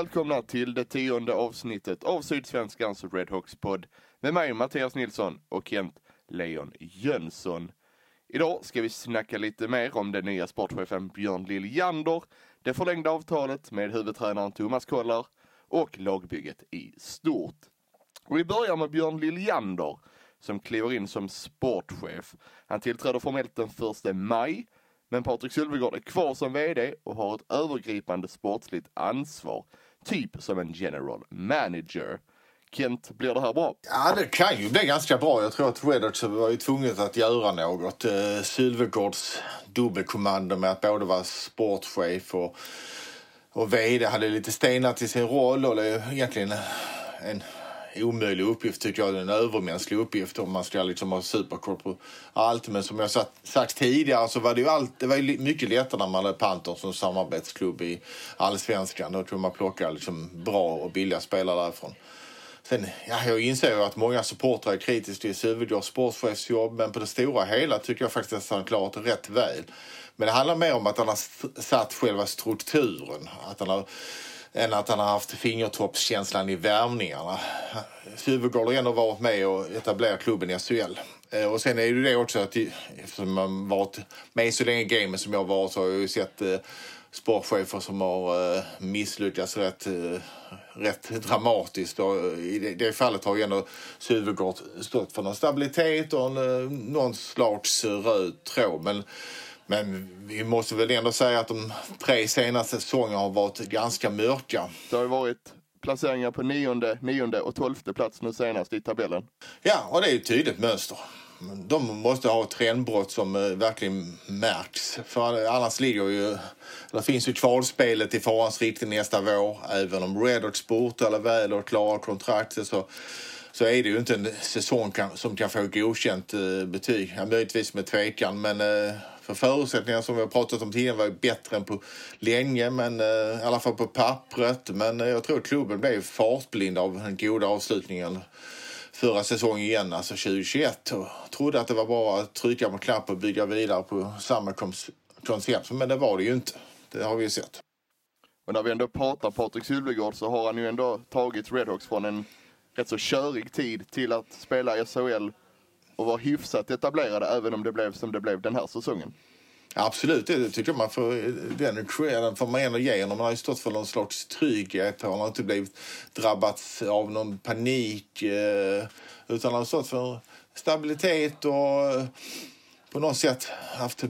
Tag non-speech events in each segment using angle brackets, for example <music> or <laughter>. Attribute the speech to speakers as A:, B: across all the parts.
A: Välkomna till det tionde avsnittet av Sydsvenskans Redhawks podd med mig Mattias Nilsson och Kent Leon Jönsson. Idag ska vi snacka lite mer om den nya sportchefen Björn Liljander, det förlängda avtalet med huvudtränaren Thomas Kollar och lagbygget i stort. Och vi börjar med Björn Liljander som kliver in som sportchef. Han tillträder formellt den 1 maj, men Patrik Sylvegård är kvar som VD och har ett övergripande sportsligt ansvar. Typ som en general manager. Kent, blir det här bra?
B: Ja, det kan ju bli ganska bra. Jag tror att Redditch var ju tvunget att göra något. Eh, Sylvegårds dubbelkommando med att både vara sportchef och, och VD hade lite stenat i sin roll och det är egentligen en omöjlig uppgift tycker jag. En övermänsklig uppgift om man ska liksom ha superkoll på allt. Men som jag sagt, sagt tidigare så var det ju allt, det var ju mycket lättare när man hade Panthers som samarbetsklubb i allsvenskan. Då kunde man plocka liksom bra och billiga spelare därifrån. Sen, ja, jag inser ju att många supportrar är kritiska till Sylvegårds sportchefsjobb men på det stora hela tycker jag faktiskt att han klarat det rätt väl. Men det handlar mer om att han har satt själva strukturen. Att han har, än att han har haft fingertoppskänslan i värvningarna. Huvudgård har ändå varit med och etablerat klubben i SHL. Eh, och sen är det ju det också att eftersom man varit med så länge i gamet som jag har varit så har jag ju sett eh, sportchefer som har eh, misslyckats rätt, eh, rätt dramatiskt. Och eh, I det, det fallet har ju ändå Huvudgård stått för någon stabilitet och en, eh, någon slags röd tråd. Men, men vi måste väl ändå säga att de tre senaste säsongerna har varit ganska mörka.
A: Det har ju varit placeringar på nionde, nionde och tolfte plats nu senast i tabellen.
B: Ja, och det är ju ett tydligt mönster. De måste ha ett trendbrott som eh, verkligen märks. För annars ligger ju... Det finns ju kvalspelet i farans riktning nästa vår. Även om Redhawks sport eller väl och klarar kontraktet så, så är det ju inte en säsong som kan få godkänt eh, betyg. Ja, möjligtvis med tvekan, men eh, för förutsättningarna som vi har pratat om tidigare var ju bättre än på länge, men eh, i alla fall på pappret. Men eh, jag tror att klubben blev fartblind av den goda avslutningen förra säsongen igen, alltså 2021. Och trodde att det var bara att trycka på knapp och bygga vidare på samma koncept. Men det var det ju inte. Det har vi ju sett.
A: Och när vi ändå pratar Patrik Sylvegård så har han ju ändå tagit Redhawks från en rätt så körig tid till att spela i SHL och var hyfsat etablerade även om det blev som det blev den här säsongen.
B: Absolut, det tycker jag man får, den credden får man ändå ge honom. Han har ju stått för någon slags trygghet. Han har inte blivit drabbats av någon panik. Eh, utan han har stått för stabilitet och eh, på något sätt haft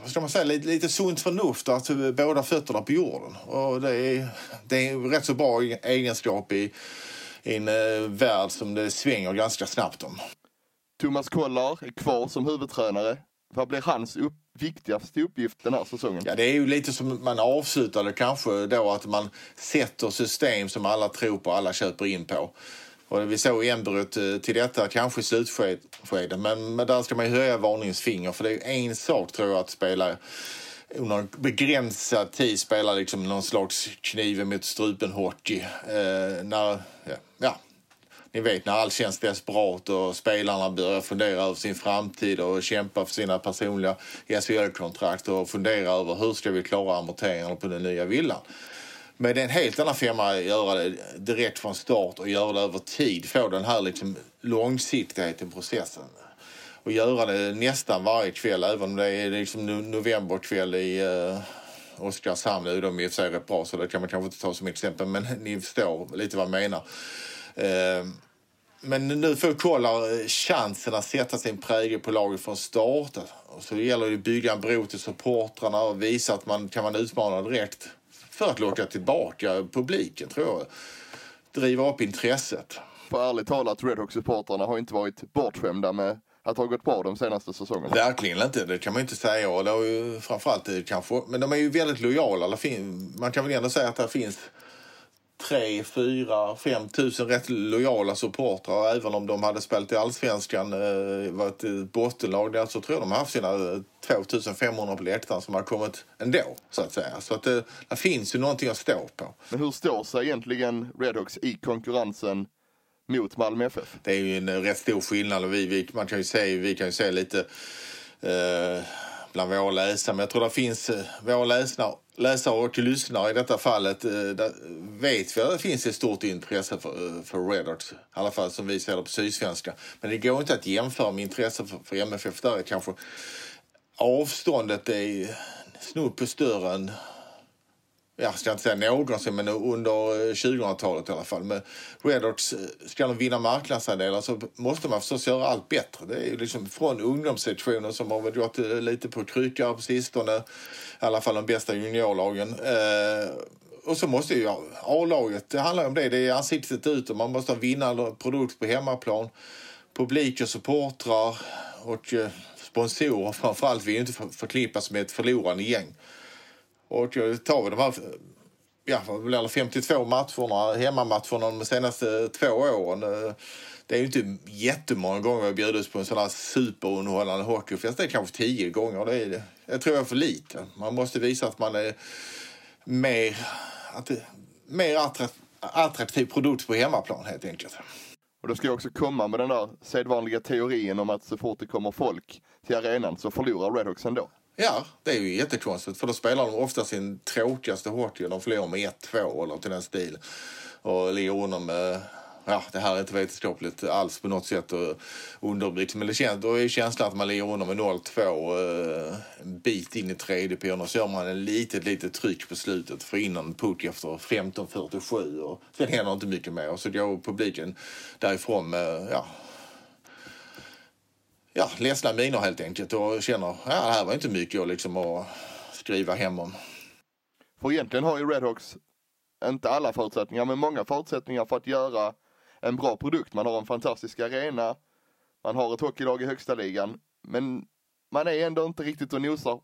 B: vad ska man säga, lite, lite sunt förnuft och att båda fötterna på jorden. Och det är, det är en rätt så bra egenskap i, i en eh, värld som det svänger ganska snabbt om.
A: Thomas Kollar är kvar som huvudtränare. Vad blir hans upp, viktigaste uppgift den här säsongen?
B: Ja, det är ju lite som man avslutade kanske då att man sätter system som alla tror på, alla köper in på. Och vi såg embryot eh, till detta kanske i slutskedet, men, men där ska man ju höja varningsfinger för det är en sak tror jag att spela under en begränsad tid spela liksom någon slags kniven mot strupen hockey. Eh, när, ja, ja, ni vet när allt känns desperat och spelarna börjar fundera över sin framtid och kämpa för sina personliga SHL-kontrakt och fundera över hur ska vi klara amorteringarna på den nya villan. Men det är en helt annan femma att göra det direkt från start och göra det över tid. Få den här liksom långsiktigheten i processen. Och göra det nästan varje kväll, även om det är liksom novemberkväll i uh, Oskarshamn. Nu är de i och för sig rätt bra, så det kan man kanske inte ta som exempel. Men ni förstår lite vad jag menar. Eh, men nu får Kollar chansen att sätta sin prägel på laget från start. Och så gäller det att bygga en bro till supportrarna och visa att man kan man utmana direkt för att locka tillbaka publiken, tror jag. Driva upp intresset.
A: För ärligt talat, Redhawks-supportrarna har inte varit bortskämda med att det har gått bra de senaste säsongerna.
B: Verkligen inte, det kan man inte säga. Och det har ju framförallt det kanske, men de är ju väldigt lojala. Man kan väl ändå säga att det finns tre, fyra, fem tusen rätt lojala supportrar. Även om de hade spelat i allsvenskan, eh, varit ett bottenlag där, så tror jag de har haft sina eh, 2500 på läktaren som har kommit ändå, så att säga. Så att det, det finns ju någonting att stå på.
A: Men hur står sig egentligen Redhawks i konkurrensen mot Malmö FF?
B: Det är ju en eh, rätt stor skillnad vi, vi, man kan ju se, vi kan ju se lite eh, bland våra läsare. Men jag tror det finns eh, våra läsare, läsare och lyssnare i detta fallet. Eh, där vet vi att det finns ett stort intresse för, eh, för Red I alla fall som vi ser det på Sydsvenska. Men det går inte att jämföra med intresse för, för MFF. Där är kanske avståndet är snudd på större än jag ska inte säga någonsin, men under eh, 2000-talet i alla fall. Men Red eh, ska de vinna marknadsandelar så måste man förstås göra allt bättre. Det är ju liksom från ungdomssektionen som har väl eh, lite på kryckor på sistone. I alla fall de bästa juniorlagen. Eh, och så måste ju A-laget, det handlar om det, det är ansiktet ut och man måste ha en vinnande produkt på hemmaplan. Publik och supportrar och eh, sponsorer framförallt vill ju inte förklippas förknippas med ett förlorande gäng. Och eh, tar vi de här ja, 52 matcherna, hemmamatcherna de senaste två åren. Eh, det är ju inte jättemånga gånger vi har bjudits på en sån här superunderhållande hockeyfest. Det är kanske tio gånger. Det är, jag tror jag är för lite. Man måste visa att man är mer, att mer attraktiv, attraktiv produkt på hemmaplan helt enkelt.
A: Och då ska jag också komma med den där sedvanliga teorin om att så fort det kommer folk till arenan så förlorar Redhawks ändå.
B: Ja, det är ju jättekonstigt för då spelar de ofta sin tråkigaste hockey. De förlorar med 1-2 eller till den stil. Och ligger under med, ja det här är inte vetenskapligt alls på något sätt och underbyggt. Men det känns, då är känslan att man ligger under med 0-2 eh, en bit in i tredje perioden och så gör man en litet, litet tryck på slutet för in en puck efter 15-47 och sen händer inte mycket mer och så går publiken därifrån med, ja ja, ledsna miner helt enkelt och känner ja, det här var inte mycket att, liksom, att skriva hem om.
A: För egentligen har ju Redhawks inte alla förutsättningar, men många förutsättningar för att göra en bra produkt. Man har en fantastisk arena, man har ett hockeylag i högsta ligan, men man är ändå inte riktigt och nosar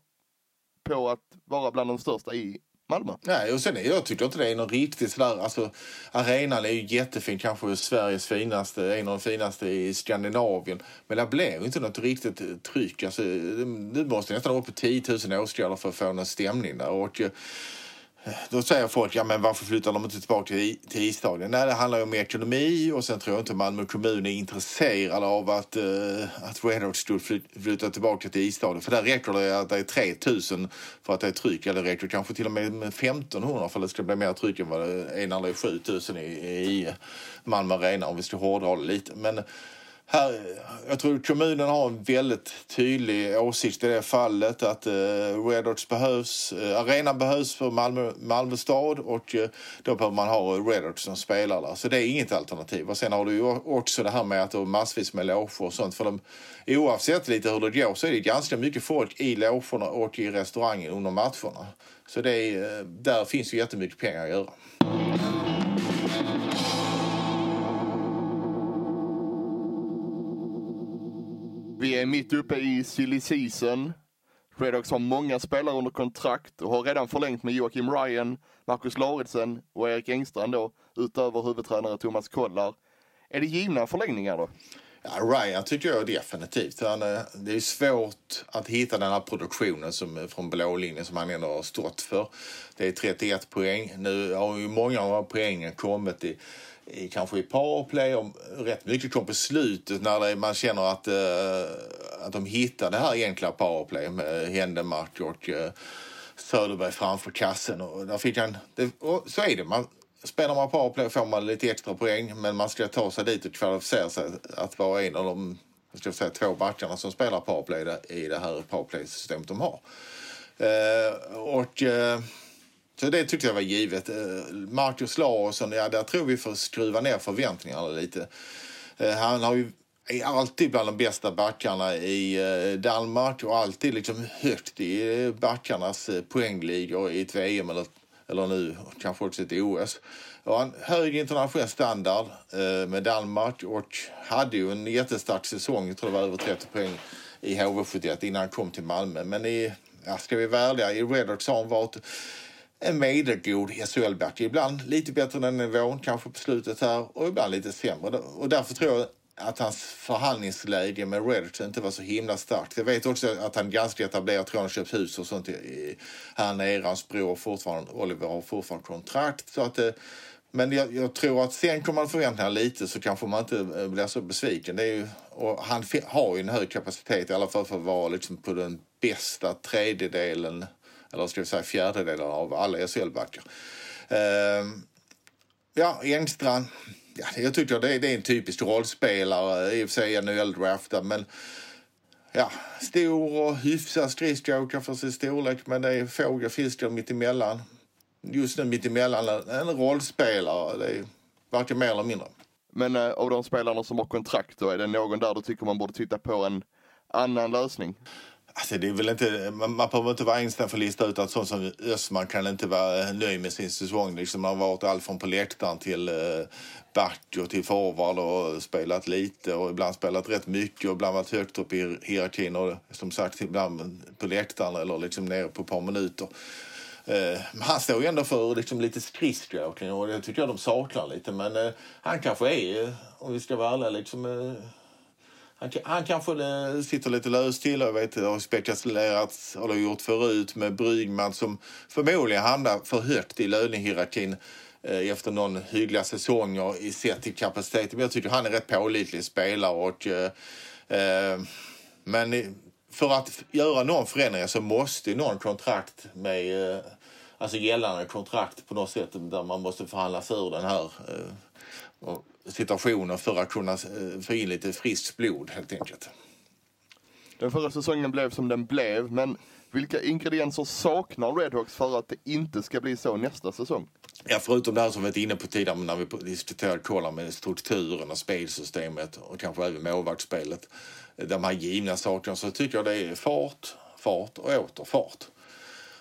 A: på att vara bland de största i Malmö.
B: Nej, och sen jag tycker inte det är någon riktigt sådär, alltså arenan är ju jättefin, kanske Sveriges finaste, en av de finaste i Skandinavien. Men det blev inte något riktigt tryck, alltså det, måste nästan upp på 10 000 åskådare för att få någon stämning där. Och, eh, då säger folk, ja men varför flyttar de inte tillbaka till, till Isdalen? Nej, det handlar ju om ekonomi och sen tror jag inte Malmö kommun är intresserad av att, uh, att Red skulle flytta tillbaka till Isdalen. För där räcker det att det är 3000 för att det är tryck, eller det räcker kanske till och med med 1500 för att det ska bli mer tryck än vad det är när det är 7000 i, i Malmö Arena om vi ska hårdra det lite. Men här, jag tror kommunen har en väldigt tydlig åsikt i det fallet att eh, Red Arts behövs, eh, arenan behövs för Malmö, Malmö stad och eh, då behöver man ha Red Arts som spelar där. Så det är inget alternativ. Och sen har du ju också det här med att du har massvis med loger och sånt. För de, oavsett lite hur det går så är det ganska mycket folk i logerna och i restaurangen under matcherna. Så det är, eh, där finns ju jättemycket pengar att göra.
A: Vi är mitt uppe i silly season. Redhawks har många spelare under kontrakt och har redan förlängt med Joakim Ryan, Marcus Lauritsen och Erik Engstrand då, utöver huvudtränare Thomas Kollar. Är det givna förlängningar då?
B: Ja, Ryan tycker jag definitivt. Han, eh, det är svårt att hitta den här produktionen som, eh, från blå linjen som han ändå har stått för. Det är 31 poäng. Nu har ju många av poängen kommit i, i kanske i powerplay och rätt mycket kom på slutet när det, man känner att, eh, att de hittar det här enkla powerplay med eh, Händemark och eh, Söderberg framför kassen. Och där fick han, det, och så är det. Man, spelar man powerplay får man lite extra poäng men man ska ta sig dit och kvalificera sig att vara en av de jag ska säga, två backarna som spelar powerplay i det här powerplay-systemet de har. Eh, och, eh, så det tyckte jag var givet. Eh, Marcus Larsson, ja där tror vi får skruva ner förväntningarna lite. Eh, han har ju är alltid bland de bästa backarna i eh, Danmark och alltid liksom högt i backarnas poängligor i ett VM eller, eller nu kanske också ett OS. har en hög internationell standard med Danmark och hade ju en jättestark säsong, jag tror det var över 30 poäng i HV71 innan han kom till Malmö. Men i, ja, ska vi vara ärliga, i Redhawks har han varit en medelgod SHL-back. Ibland lite bättre än den nivån, kanske på slutet här, och ibland lite sämre. Och därför tror jag att hans förhandlingsläge med Redditch inte var så himla starkt. Jag vet också att han ganska etablerat, tror han köpt hus och sånt i, här nere. Hans bror fortfarande, Oliver har fortfarande kontrakt. Så att, eh, men jag, jag tror att sen kommer man förvänta lite så kanske man inte eh, blir så besviken. Det är ju, och han har ju en hög kapacitet i alla fall för att vara liksom på den bästa tredjedelen eller ska vi säga fjärdedelen av alla SHL-backar. Ehm, ja, Engstrand. Ja, jag tycker det är, det är en typisk rollspelare, i och för sig NHL-draftad, men ja, stor och hyfsad skridskoåkare för sin storlek, men det är fågel, fiskar mittemellan. Just nu mittemellan en rollspelare, det är varken mer eller mindre.
A: Men eh, av de spelarna som har kontrakt då, är det någon där du tycker man borde titta på en annan lösning?
B: Alltså det är väl inte, man, man behöver inte vara ängslig för att lista ut att sånt som Östman kan inte vara eh, nöjd med sin säsong. Liksom man har varit allt från på läktaren till eh, back och till forward och spelat lite och ibland spelat rätt mycket och ibland varit högt upp i hierarkin och som sagt ibland på läktaren eller liksom nere på ett par minuter. Eh, men han står ju ändå för liksom lite skridskoåkning och det tycker jag de saknar lite. Men eh, han kanske är, eh, om vi ska vara ärliga, liksom, eh, han, han kanske eh, sitter lite löst till. Jag vet, det har spekulerats, och det har gjort förut, med Brygman som förmodligen hamnar för högt i lönehierarkin eh, efter någon hyggliga säsonger i sett till kapaciteten. Men jag tycker han är rätt pålitlig spelare. Och, eh, eh, men för att göra någon förändring så måste någon kontrakt med eh, alltså gällande kontrakt på något sätt där man måste förhandla sig ur den här eh, och situationen för att kunna eh, få in lite friskt blod helt enkelt.
A: Den förra säsongen blev som den blev, men vilka ingredienser saknar Redhawks för att det inte ska bli så nästa säsong?
B: Ja, förutom det här som vi varit inne på tidigare när vi diskuterade kolla med strukturen och spelsystemet och kanske även målvaktsspelet. De här givna sakerna så tycker jag det är fart, fart och åter fart.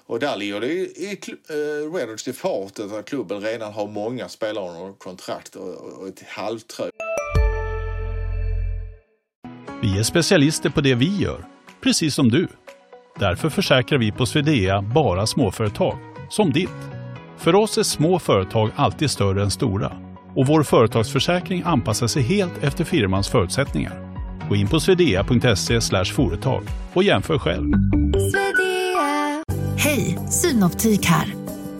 B: Och där ligger det i, i uh, Redhawks i farten att klubben redan har många spelare under kontrakt och, och, ett halvtrö.
C: Vi är specialister på det vi gör, precis som du. Därför försäkrar vi på Swedea bara småföretag, som ditt. För oss är små företag alltid större än stora och vår företagsförsäkring anpassar sig helt efter firmans förutsättningar. Gå in på swedea.se företag och jämför själv.
D: Hej, Synoptik här.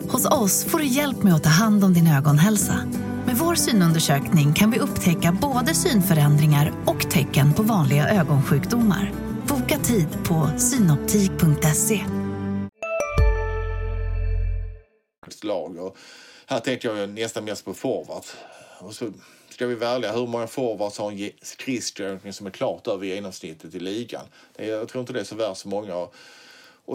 D: Hos oss får du hjälp med att ta hand om din ögonhälsa. Med vår synundersökning kan vi upptäcka både synförändringar och tecken på vanliga ögonsjukdomar. Boka tid på synoptik.se.
B: lag. Här tänker jag nästan mest på forwards. Och så ska vi vara ärliga, hur många forwards har en ge- skridskoåkning som är klart över genomsnittet i ligan? Jag tror inte det är så värst många. Och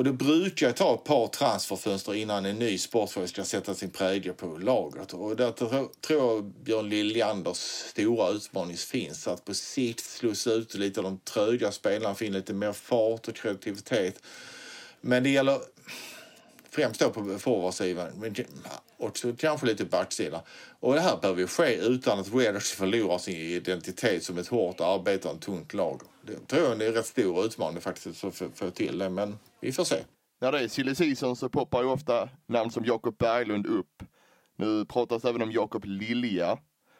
B: det brukar ta ett par transferfönster innan en ny sportchef ska sätta sin prägel på laget. Och där tror tror jag Björn Liljanders stora utmaning finns. Att på sikt slussa ut lite av de tröga spelarna, få in lite mer fart och kreativitet. Men det gäller främst då på forwardsidan, men och kanske lite backsida. Och det här behöver ju ske utan att Raiders förlorar sin identitet som ett hårt arbetande, tungt lag. Det tror jag är en rätt stor utmaning faktiskt att få- få till det, men vi får se.
A: När det är silly season så poppar ju ofta namn som Jakob Berglund upp. Nu pratas även om Jakob Lilja.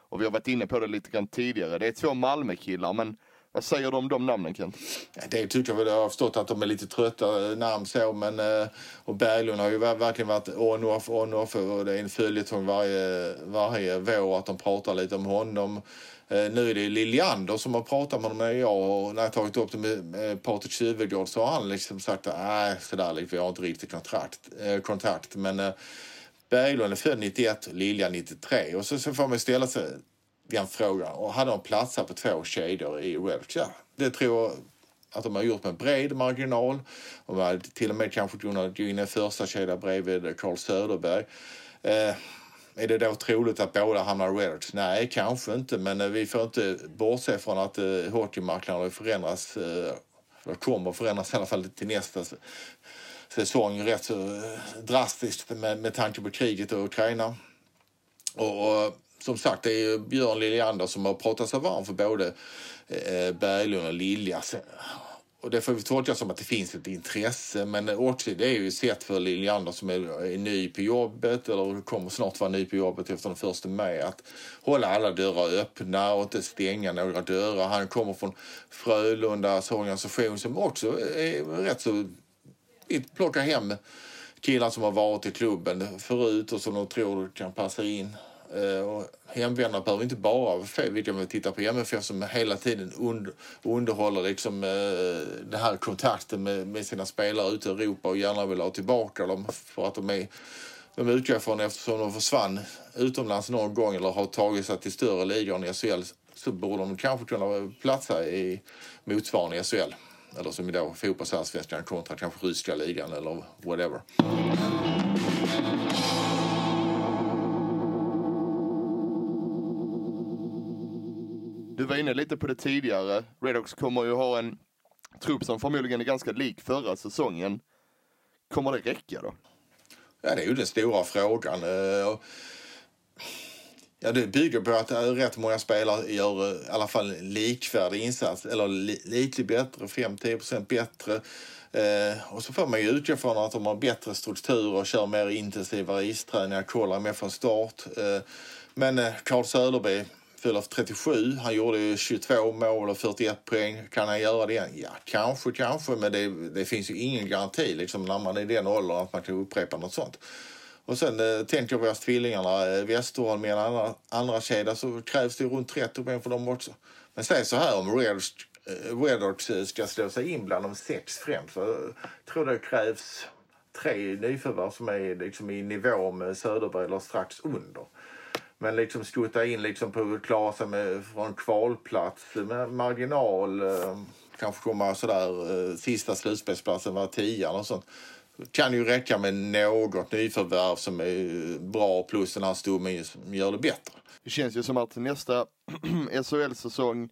A: Och vi har varit inne på det lite grann tidigare. Det är två Malmökillar, men vad säger du om de namnen Kent?
B: Ja, Det tycker jag väl, jag har förstått att de är lite trötta eh, namn så, men eh, och Berglund har ju verkligen varit on-off, on-off eh, och det är en följetong varje, varje vår att de pratar lite om honom. Nu är det Liljander som har pratat med honom när jag och när jag tagit upp det med, Patrik Tjuvegård så har han liksom sagt att äh, nej, sådär liksom, vi har inte riktigt kontrakt, kontakt. Men Berglund är född 91 Lilja 93 och så, så får man ställa sig den frågan. Och hade de platsat på två kedjor i Welch, Ja, det tror jag att de har gjort med bred marginal. De hade till och med kanske kunnat gå in i första kedja bredvid Carl Söderberg. Eh, är det då troligt att båda hamnar i Welsh? Nej, kanske inte. Men eh, vi får inte bortse från att eh, hockeymarknaden förändras. Eh, eller kommer förändras i alla fall till nästa säsong rätt så eh, drastiskt med, med tanke på kriget i Ukraina. Och, och som sagt, det är ju Björn Liljander som har pratat sig varm för både eh, Berglund och Lilja. Och det får vi tolka som att det finns ett intresse. Men också det är ju sett för Liljander som är, är ny på jobbet eller kommer snart vara ny på jobbet efter den första maj. Att hålla alla dörrar öppna och inte stänga några dörrar. Han kommer från Frölundas organisation som också är rätt så plockar hem killar som har varit i klubben förut och som de tror kan passa in. Eh, och hemvändare behöver inte bara vara fel, man tittar på MFF som hela tiden under, underhåller liksom, eh, den här kontakten med, med sina spelare ute i Europa och gärna vill ha tillbaka dem för att de är de utgår från eftersom de försvann utomlands någon gång eller har tagit sig till större ligor än SHL så borde de kanske kunna platsa i motsvarande SHL. Eller som idag fotbollsallsvenskan kontra kanske ryska ligan eller whatever.
A: Var inne lite på det tidigare. Redhawks kommer ju ha en trupp som förmodligen är ganska lik förra säsongen. Kommer det räcka då?
B: Ja, det är ju den stora frågan. Eh, ja, det bygger på att rätt många spelare gör eh, i alla fall en likvärdig insats. Eller li, lite bättre, 5-10 bättre. Eh, och så får man ju utgå från att de har bättre struktur och kör mer intensiva isträningar, kollar mer från start. Eh, men eh, Carl fyller 37. Han gjorde 22 mål och 41 poäng. Kan han göra det igen? Ja, kanske, kanske. Men det, det finns ju ingen garanti liksom, när man är i den åldern att man kan upprepa något sånt. Och sen eh, tänker vi oss tvillingarna eh, Westerholm i en andra, andra kedja så krävs det runt 30 poäng för dem också. Men säg så här om Redhawks eh, eh, ska slå sig in bland de sex främst så eh, tror det krävs tre nyförvärv som är liksom i nivå med Söderberg eller strax under. Men liksom skutta in liksom på att klara sig med, från kvalplats med marginal. Eh, kanske komma sådär eh, sista slutspelsplatsen var tian och sånt. Kan ju räcka med något nyförvärv som är bra plus den här stommen som gör det bättre.
A: Det känns ju som att nästa <clears throat> SHL-säsong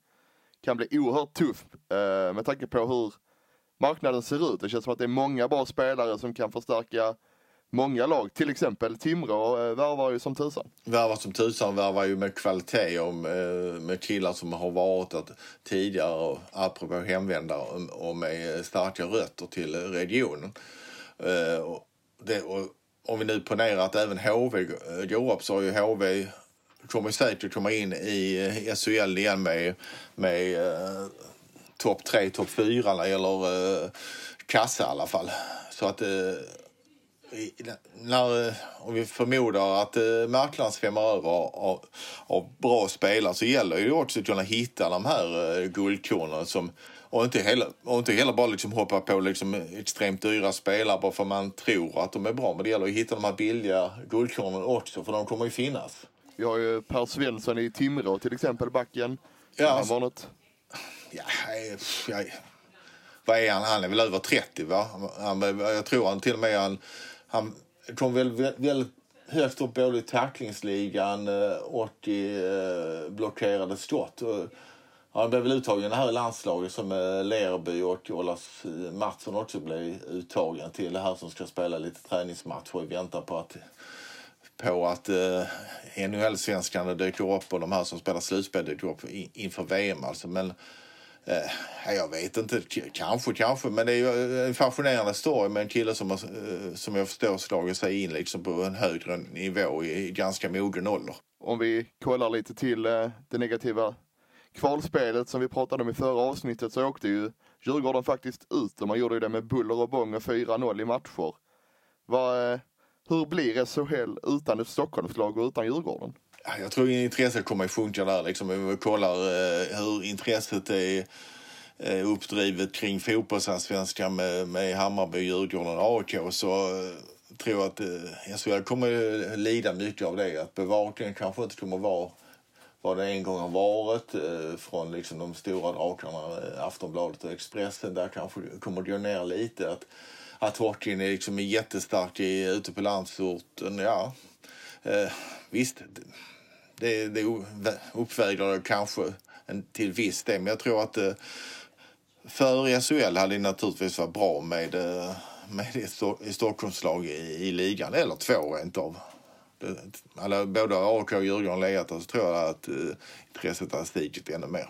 A: kan bli oerhört tuff eh, med tanke på hur marknaden ser ut. Det känns som att det är många bra spelare som kan förstärka många lag. Till exempel Timrå eh, värvar ju som tusan.
B: Värvar som tusan värvar ju med kvalitet och med, eh, killar som har varit där tidigare, och apropå hemvändare, och- med starka rötter till regionen. Eh, och det, och om vi nu ponerar att även HV går upp så har ju HV kommer säkert komma in i SHL igen med, med eh, topp tre, topp fyra när det gäller eh, kassa i alla fall. Så att eh, när, eh, om vi förmodar att eh, marknaden svämmar över av, av bra spelare så gäller det också att kunna hitta de här eh, guldkornen som och inte heller, och inte heller bara liksom hoppa på liksom extremt dyra spelare bara för man tror att de är bra. Men det gäller att hitta de här billiga guldkornen också för de kommer ju finnas.
A: Vi har ju Per Svensson i Timrå till exempel, backen.
B: Ja,
A: Han var något.
B: Ja, eh, pff, ja, vad är han? Han är väl över 30 va? Han, jag tror han till och med han, han kom väl väl högt upp både i tacklingsligan, eh, och i eh, blockerade skott. Han blev väl uttagen här i landslaget som eh, Lerby och Olas Mattsson också blev uttagen till det här som ska spela lite träningsmatcher i väntan på att på att eh, NHL-svenskarna dyker upp och de här som spelar slutspel dyker upp inför VM. Alltså. Men eh, jag vet inte, kanske, kanske. Men det är ju eh, en fascinerande story med en kille som, har, eh, som jag förstår slagit sig in liksom på en högre nivå i, ganska mogen ålder.
A: Om vi kollar lite till eh, det negativa kvalspelet som vi pratade om i förra avsnittet så åkte ju Djurgården faktiskt ut och man gjorde ju det med buller och bång och 4-0 i matcher. Var, hur blir SHL utan ett Stockholmslag och utan Djurgården?
B: Jag tror intresset kommer att sjunka där. Liksom. Om vi kollar eh, hur intresset är eh, uppdrivet kring fotbollsallsvenskan med, med Hammarby, Djurgården och AIK så eh, tror jag att eh, SHL kommer att lida mycket av det. Att bevakningen kanske inte kommer att vara vad det en gång har varit eh, från liksom de stora drakarna, eh, Aftonbladet och Expressen. Där kanske det kommer att gå ner lite. Att, att hockeyn är liksom jättestark i, ute på landsorten. Ja, eh, visst. Det, det, uppväger det kanske en, till viss del. Men jag tror att eh, för SHL hade det naturligtvis varit bra med, eh, med ett Stockholmslag i, i ligan. Eller två rent av. alla, både AIK och Djurgården legat där så tror jag att eh, intresset har stigit ännu mer.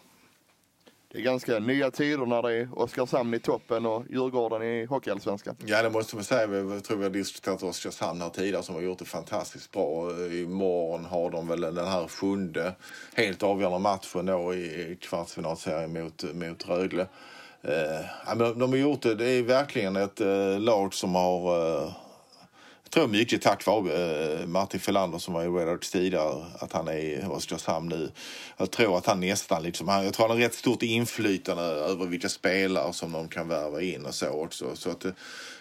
A: Det är ganska nya tider när det är Oskarshamn i toppen och Djurgården i Hockeyallsvenskan.
B: Ja, det måste man säga. Jag tror vi har diskuterat Oskarshamn här tidigare som har gjort det fantastiskt bra. Imorgon har de väl den här sjunde helt avgörande matchen då i kvartsfinalserien mot, mot Rögle. Eh, de har gjort det. Det är verkligen ett eh, lag som har eh, tror mycket tack vare eh, Martin Felander som var i Red tidigare, att han är i Oskarshamn nu. Jag tror att han nästan liksom, jag tror han har rätt stort inflytande över vilka spelare som de kan värva in och så också. Så att eh,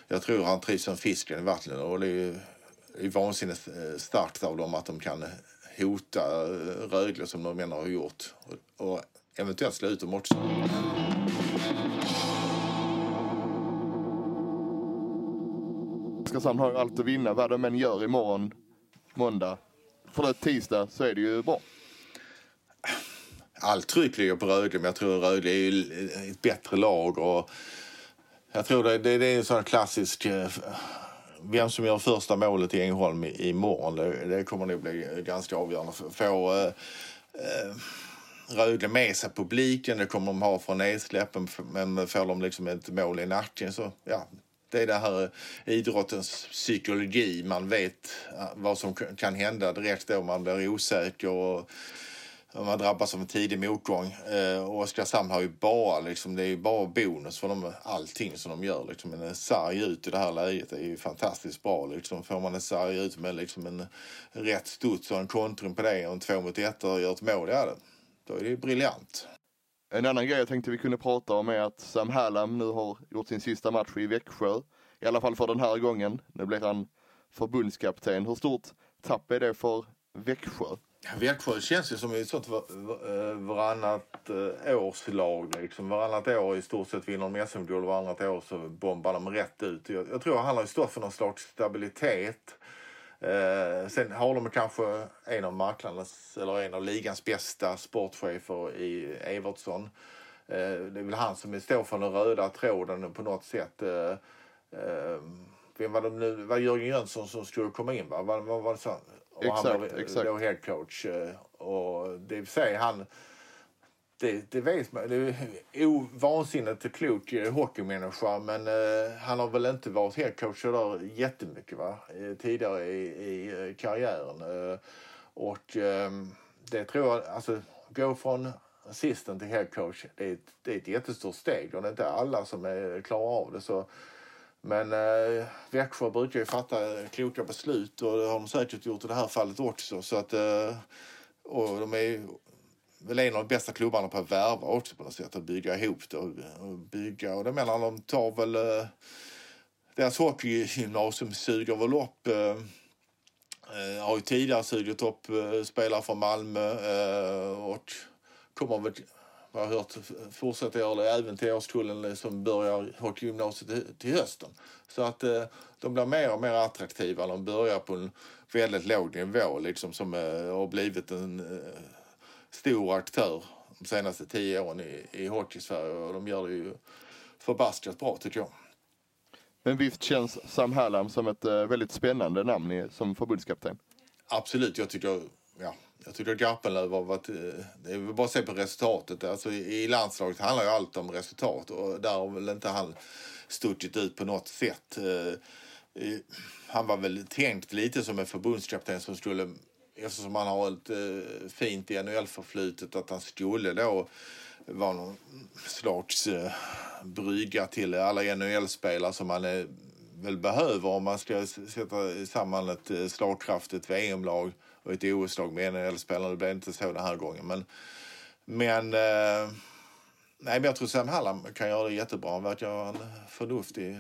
B: jag tror han trivs som fisken i vattnet och det är, det är vansinnigt eh, starkt av dem att de kan hota Rögle som de menar har gjort. Och, och eventuellt slå ut dem också.
A: Oskarshamn har ju allt att vinna vad de än gör imorgon, måndag. Förlåt, tisdag så är det ju bra.
B: allt tryck ligger på Rögle, men jag tror Rögle är ju ett bättre lag. Och jag tror det, det, det är en sån klassisk... Eh, vem som gör första målet i Ängelholm i- imorgon, det, det kommer nog bli ganska avgörande. Få Får eh, eh, Rögle med sig publiken, det kommer de ha från nedsläppen, men får de liksom ett mål i nacken så, ja. Det är det här eh, idrottens psykologi. Man vet eh, vad som kan hända direkt då man blir osäker och man drabbas av en tidig motgång. Eh, och Oskarshamn har ju bara, liksom, det är ju bara bonus för dem, allting som de gör. Liksom. En sarg ut i det här läget är ju fantastiskt bra. Liksom. Får man en sarg ut med liksom en rätt studs och en kontring på det och en två mot ett och gör ett mål, ja, då är det ju briljant.
A: En annan grej jag tänkte vi kunde prata om är att Sam Hallam nu har gjort sin sista match i Växjö. I alla fall för den här gången. Nu blir han förbundskapten. Hur stort tapp är det för Växjö?
B: Växjö känns ju som ett sånt eh, varannat eh, årslag. Liksom. Varannat år i stort sett vinner de SM-guld och varannat år så bombar de rätt ut. Jag, jag tror han har stått för någon slags stabilitet. Eh, sen har de kanske en av marknadens, eller en av ligans bästa sportchefer i Evertsson. Eh, det är väl han som står för den röda tråden på något sätt. Eh, eh, vem var det nu? Var Jörgen Jönsson som skulle komma in? Va? Var, var, var det så? Och han
A: Exakt,
B: var,
A: exakt.
B: Då head coach. eh, Och det vill säga han det, det vet man. Det är o- vansinnigt klok hockeymänniska men eh, han har väl inte varit headcoach så där jättemycket va? Eh, tidigare i, i eh, karriären. Eh, och eh, det tror jag, alltså gå från assistent till headcoach, det är, ett- det är ett jättestort steg och det är inte alla som är klara av det. Så, men eh, Växjö brukar ju fatta kloka beslut och det har de säkert gjort i det här fallet också. Så att, eh, och de är ju väl en av de bästa klubbarna på att värva också på något sätt. och bygga ihop det och, och bygga. Och det menar de tar väl... Eh, deras hockeygymnasium suger väl upp... Eh, eh, har ju tidigare sugit upp eh, spelare från Malmö eh, och kommer väl, vad jag har hört, fortsätta göra det även till årskullen som börjar hockeygymnasiet till, till hösten. Så att eh, de blir mer och mer attraktiva. De börjar på en väldigt låg nivå liksom som eh, har blivit en eh, stor aktör de senaste tio åren i, i hockey-Sverige och de gör det ju förbaskat bra tycker jag.
A: Men visst känns Sam Hallam som ett eh, väldigt spännande namn som förbundskapten?
B: Absolut, jag tycker, ja, jag tycker Garpenlöv har varit... eh, Det är bara att se på resultatet. Alltså, i, landslaget handlar ju allt om resultat och där har väl inte han stuckit ut på något sätt. Eh, Han var väl tänkt lite som en förbundskapten som skulle, eftersom han har ett eh, fint NHL-förflutet, att han skulle då vara någon slags eh, brygga till alla NHL-spelare som man eh, väl behöver om man ska sätta samman ett eh, slagkraftigt VM-lag och ett OS-lag med NHL-spelare. Det blev inte så den här gången. Men, men, eh, nej, men jag tror Sam Hallam kan göra det jättebra. Han verkar vara en förnuftig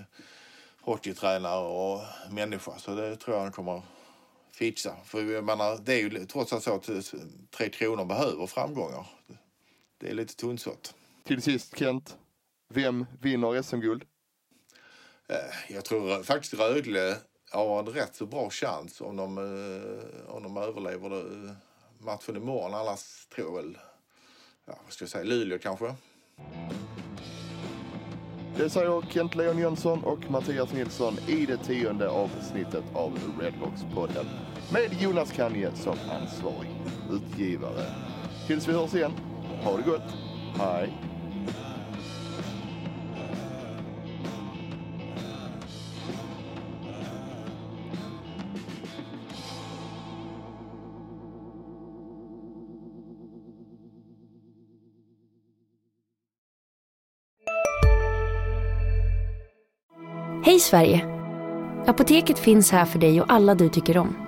B: hockeytränare och människa. Så det tror jag han kommer fixa. För jag menar, det är ju trots allt så att eh, Tre Kronor behöver framgångar. Det är lite tunnsått.
A: Till sist Kent, vem vinner SM-guld?
B: Eh, Jag tror faktiskt Rögle har en rätt så bra chans om de, eh, om de överlever matchen imorgon. Annars tror jag väl, ja, vad ska jag säga, Luleå kanske.
A: Det säger Kent Leon Jönsson och Mattias Nilsson i det tionde avsnittet av Redhawks-podden med Jonas Kanje som ansvarig utgivare. Tills vi hörs igen, ha det gott. Hej!
E: Hej Sverige! Apoteket finns här för dig och alla du tycker om.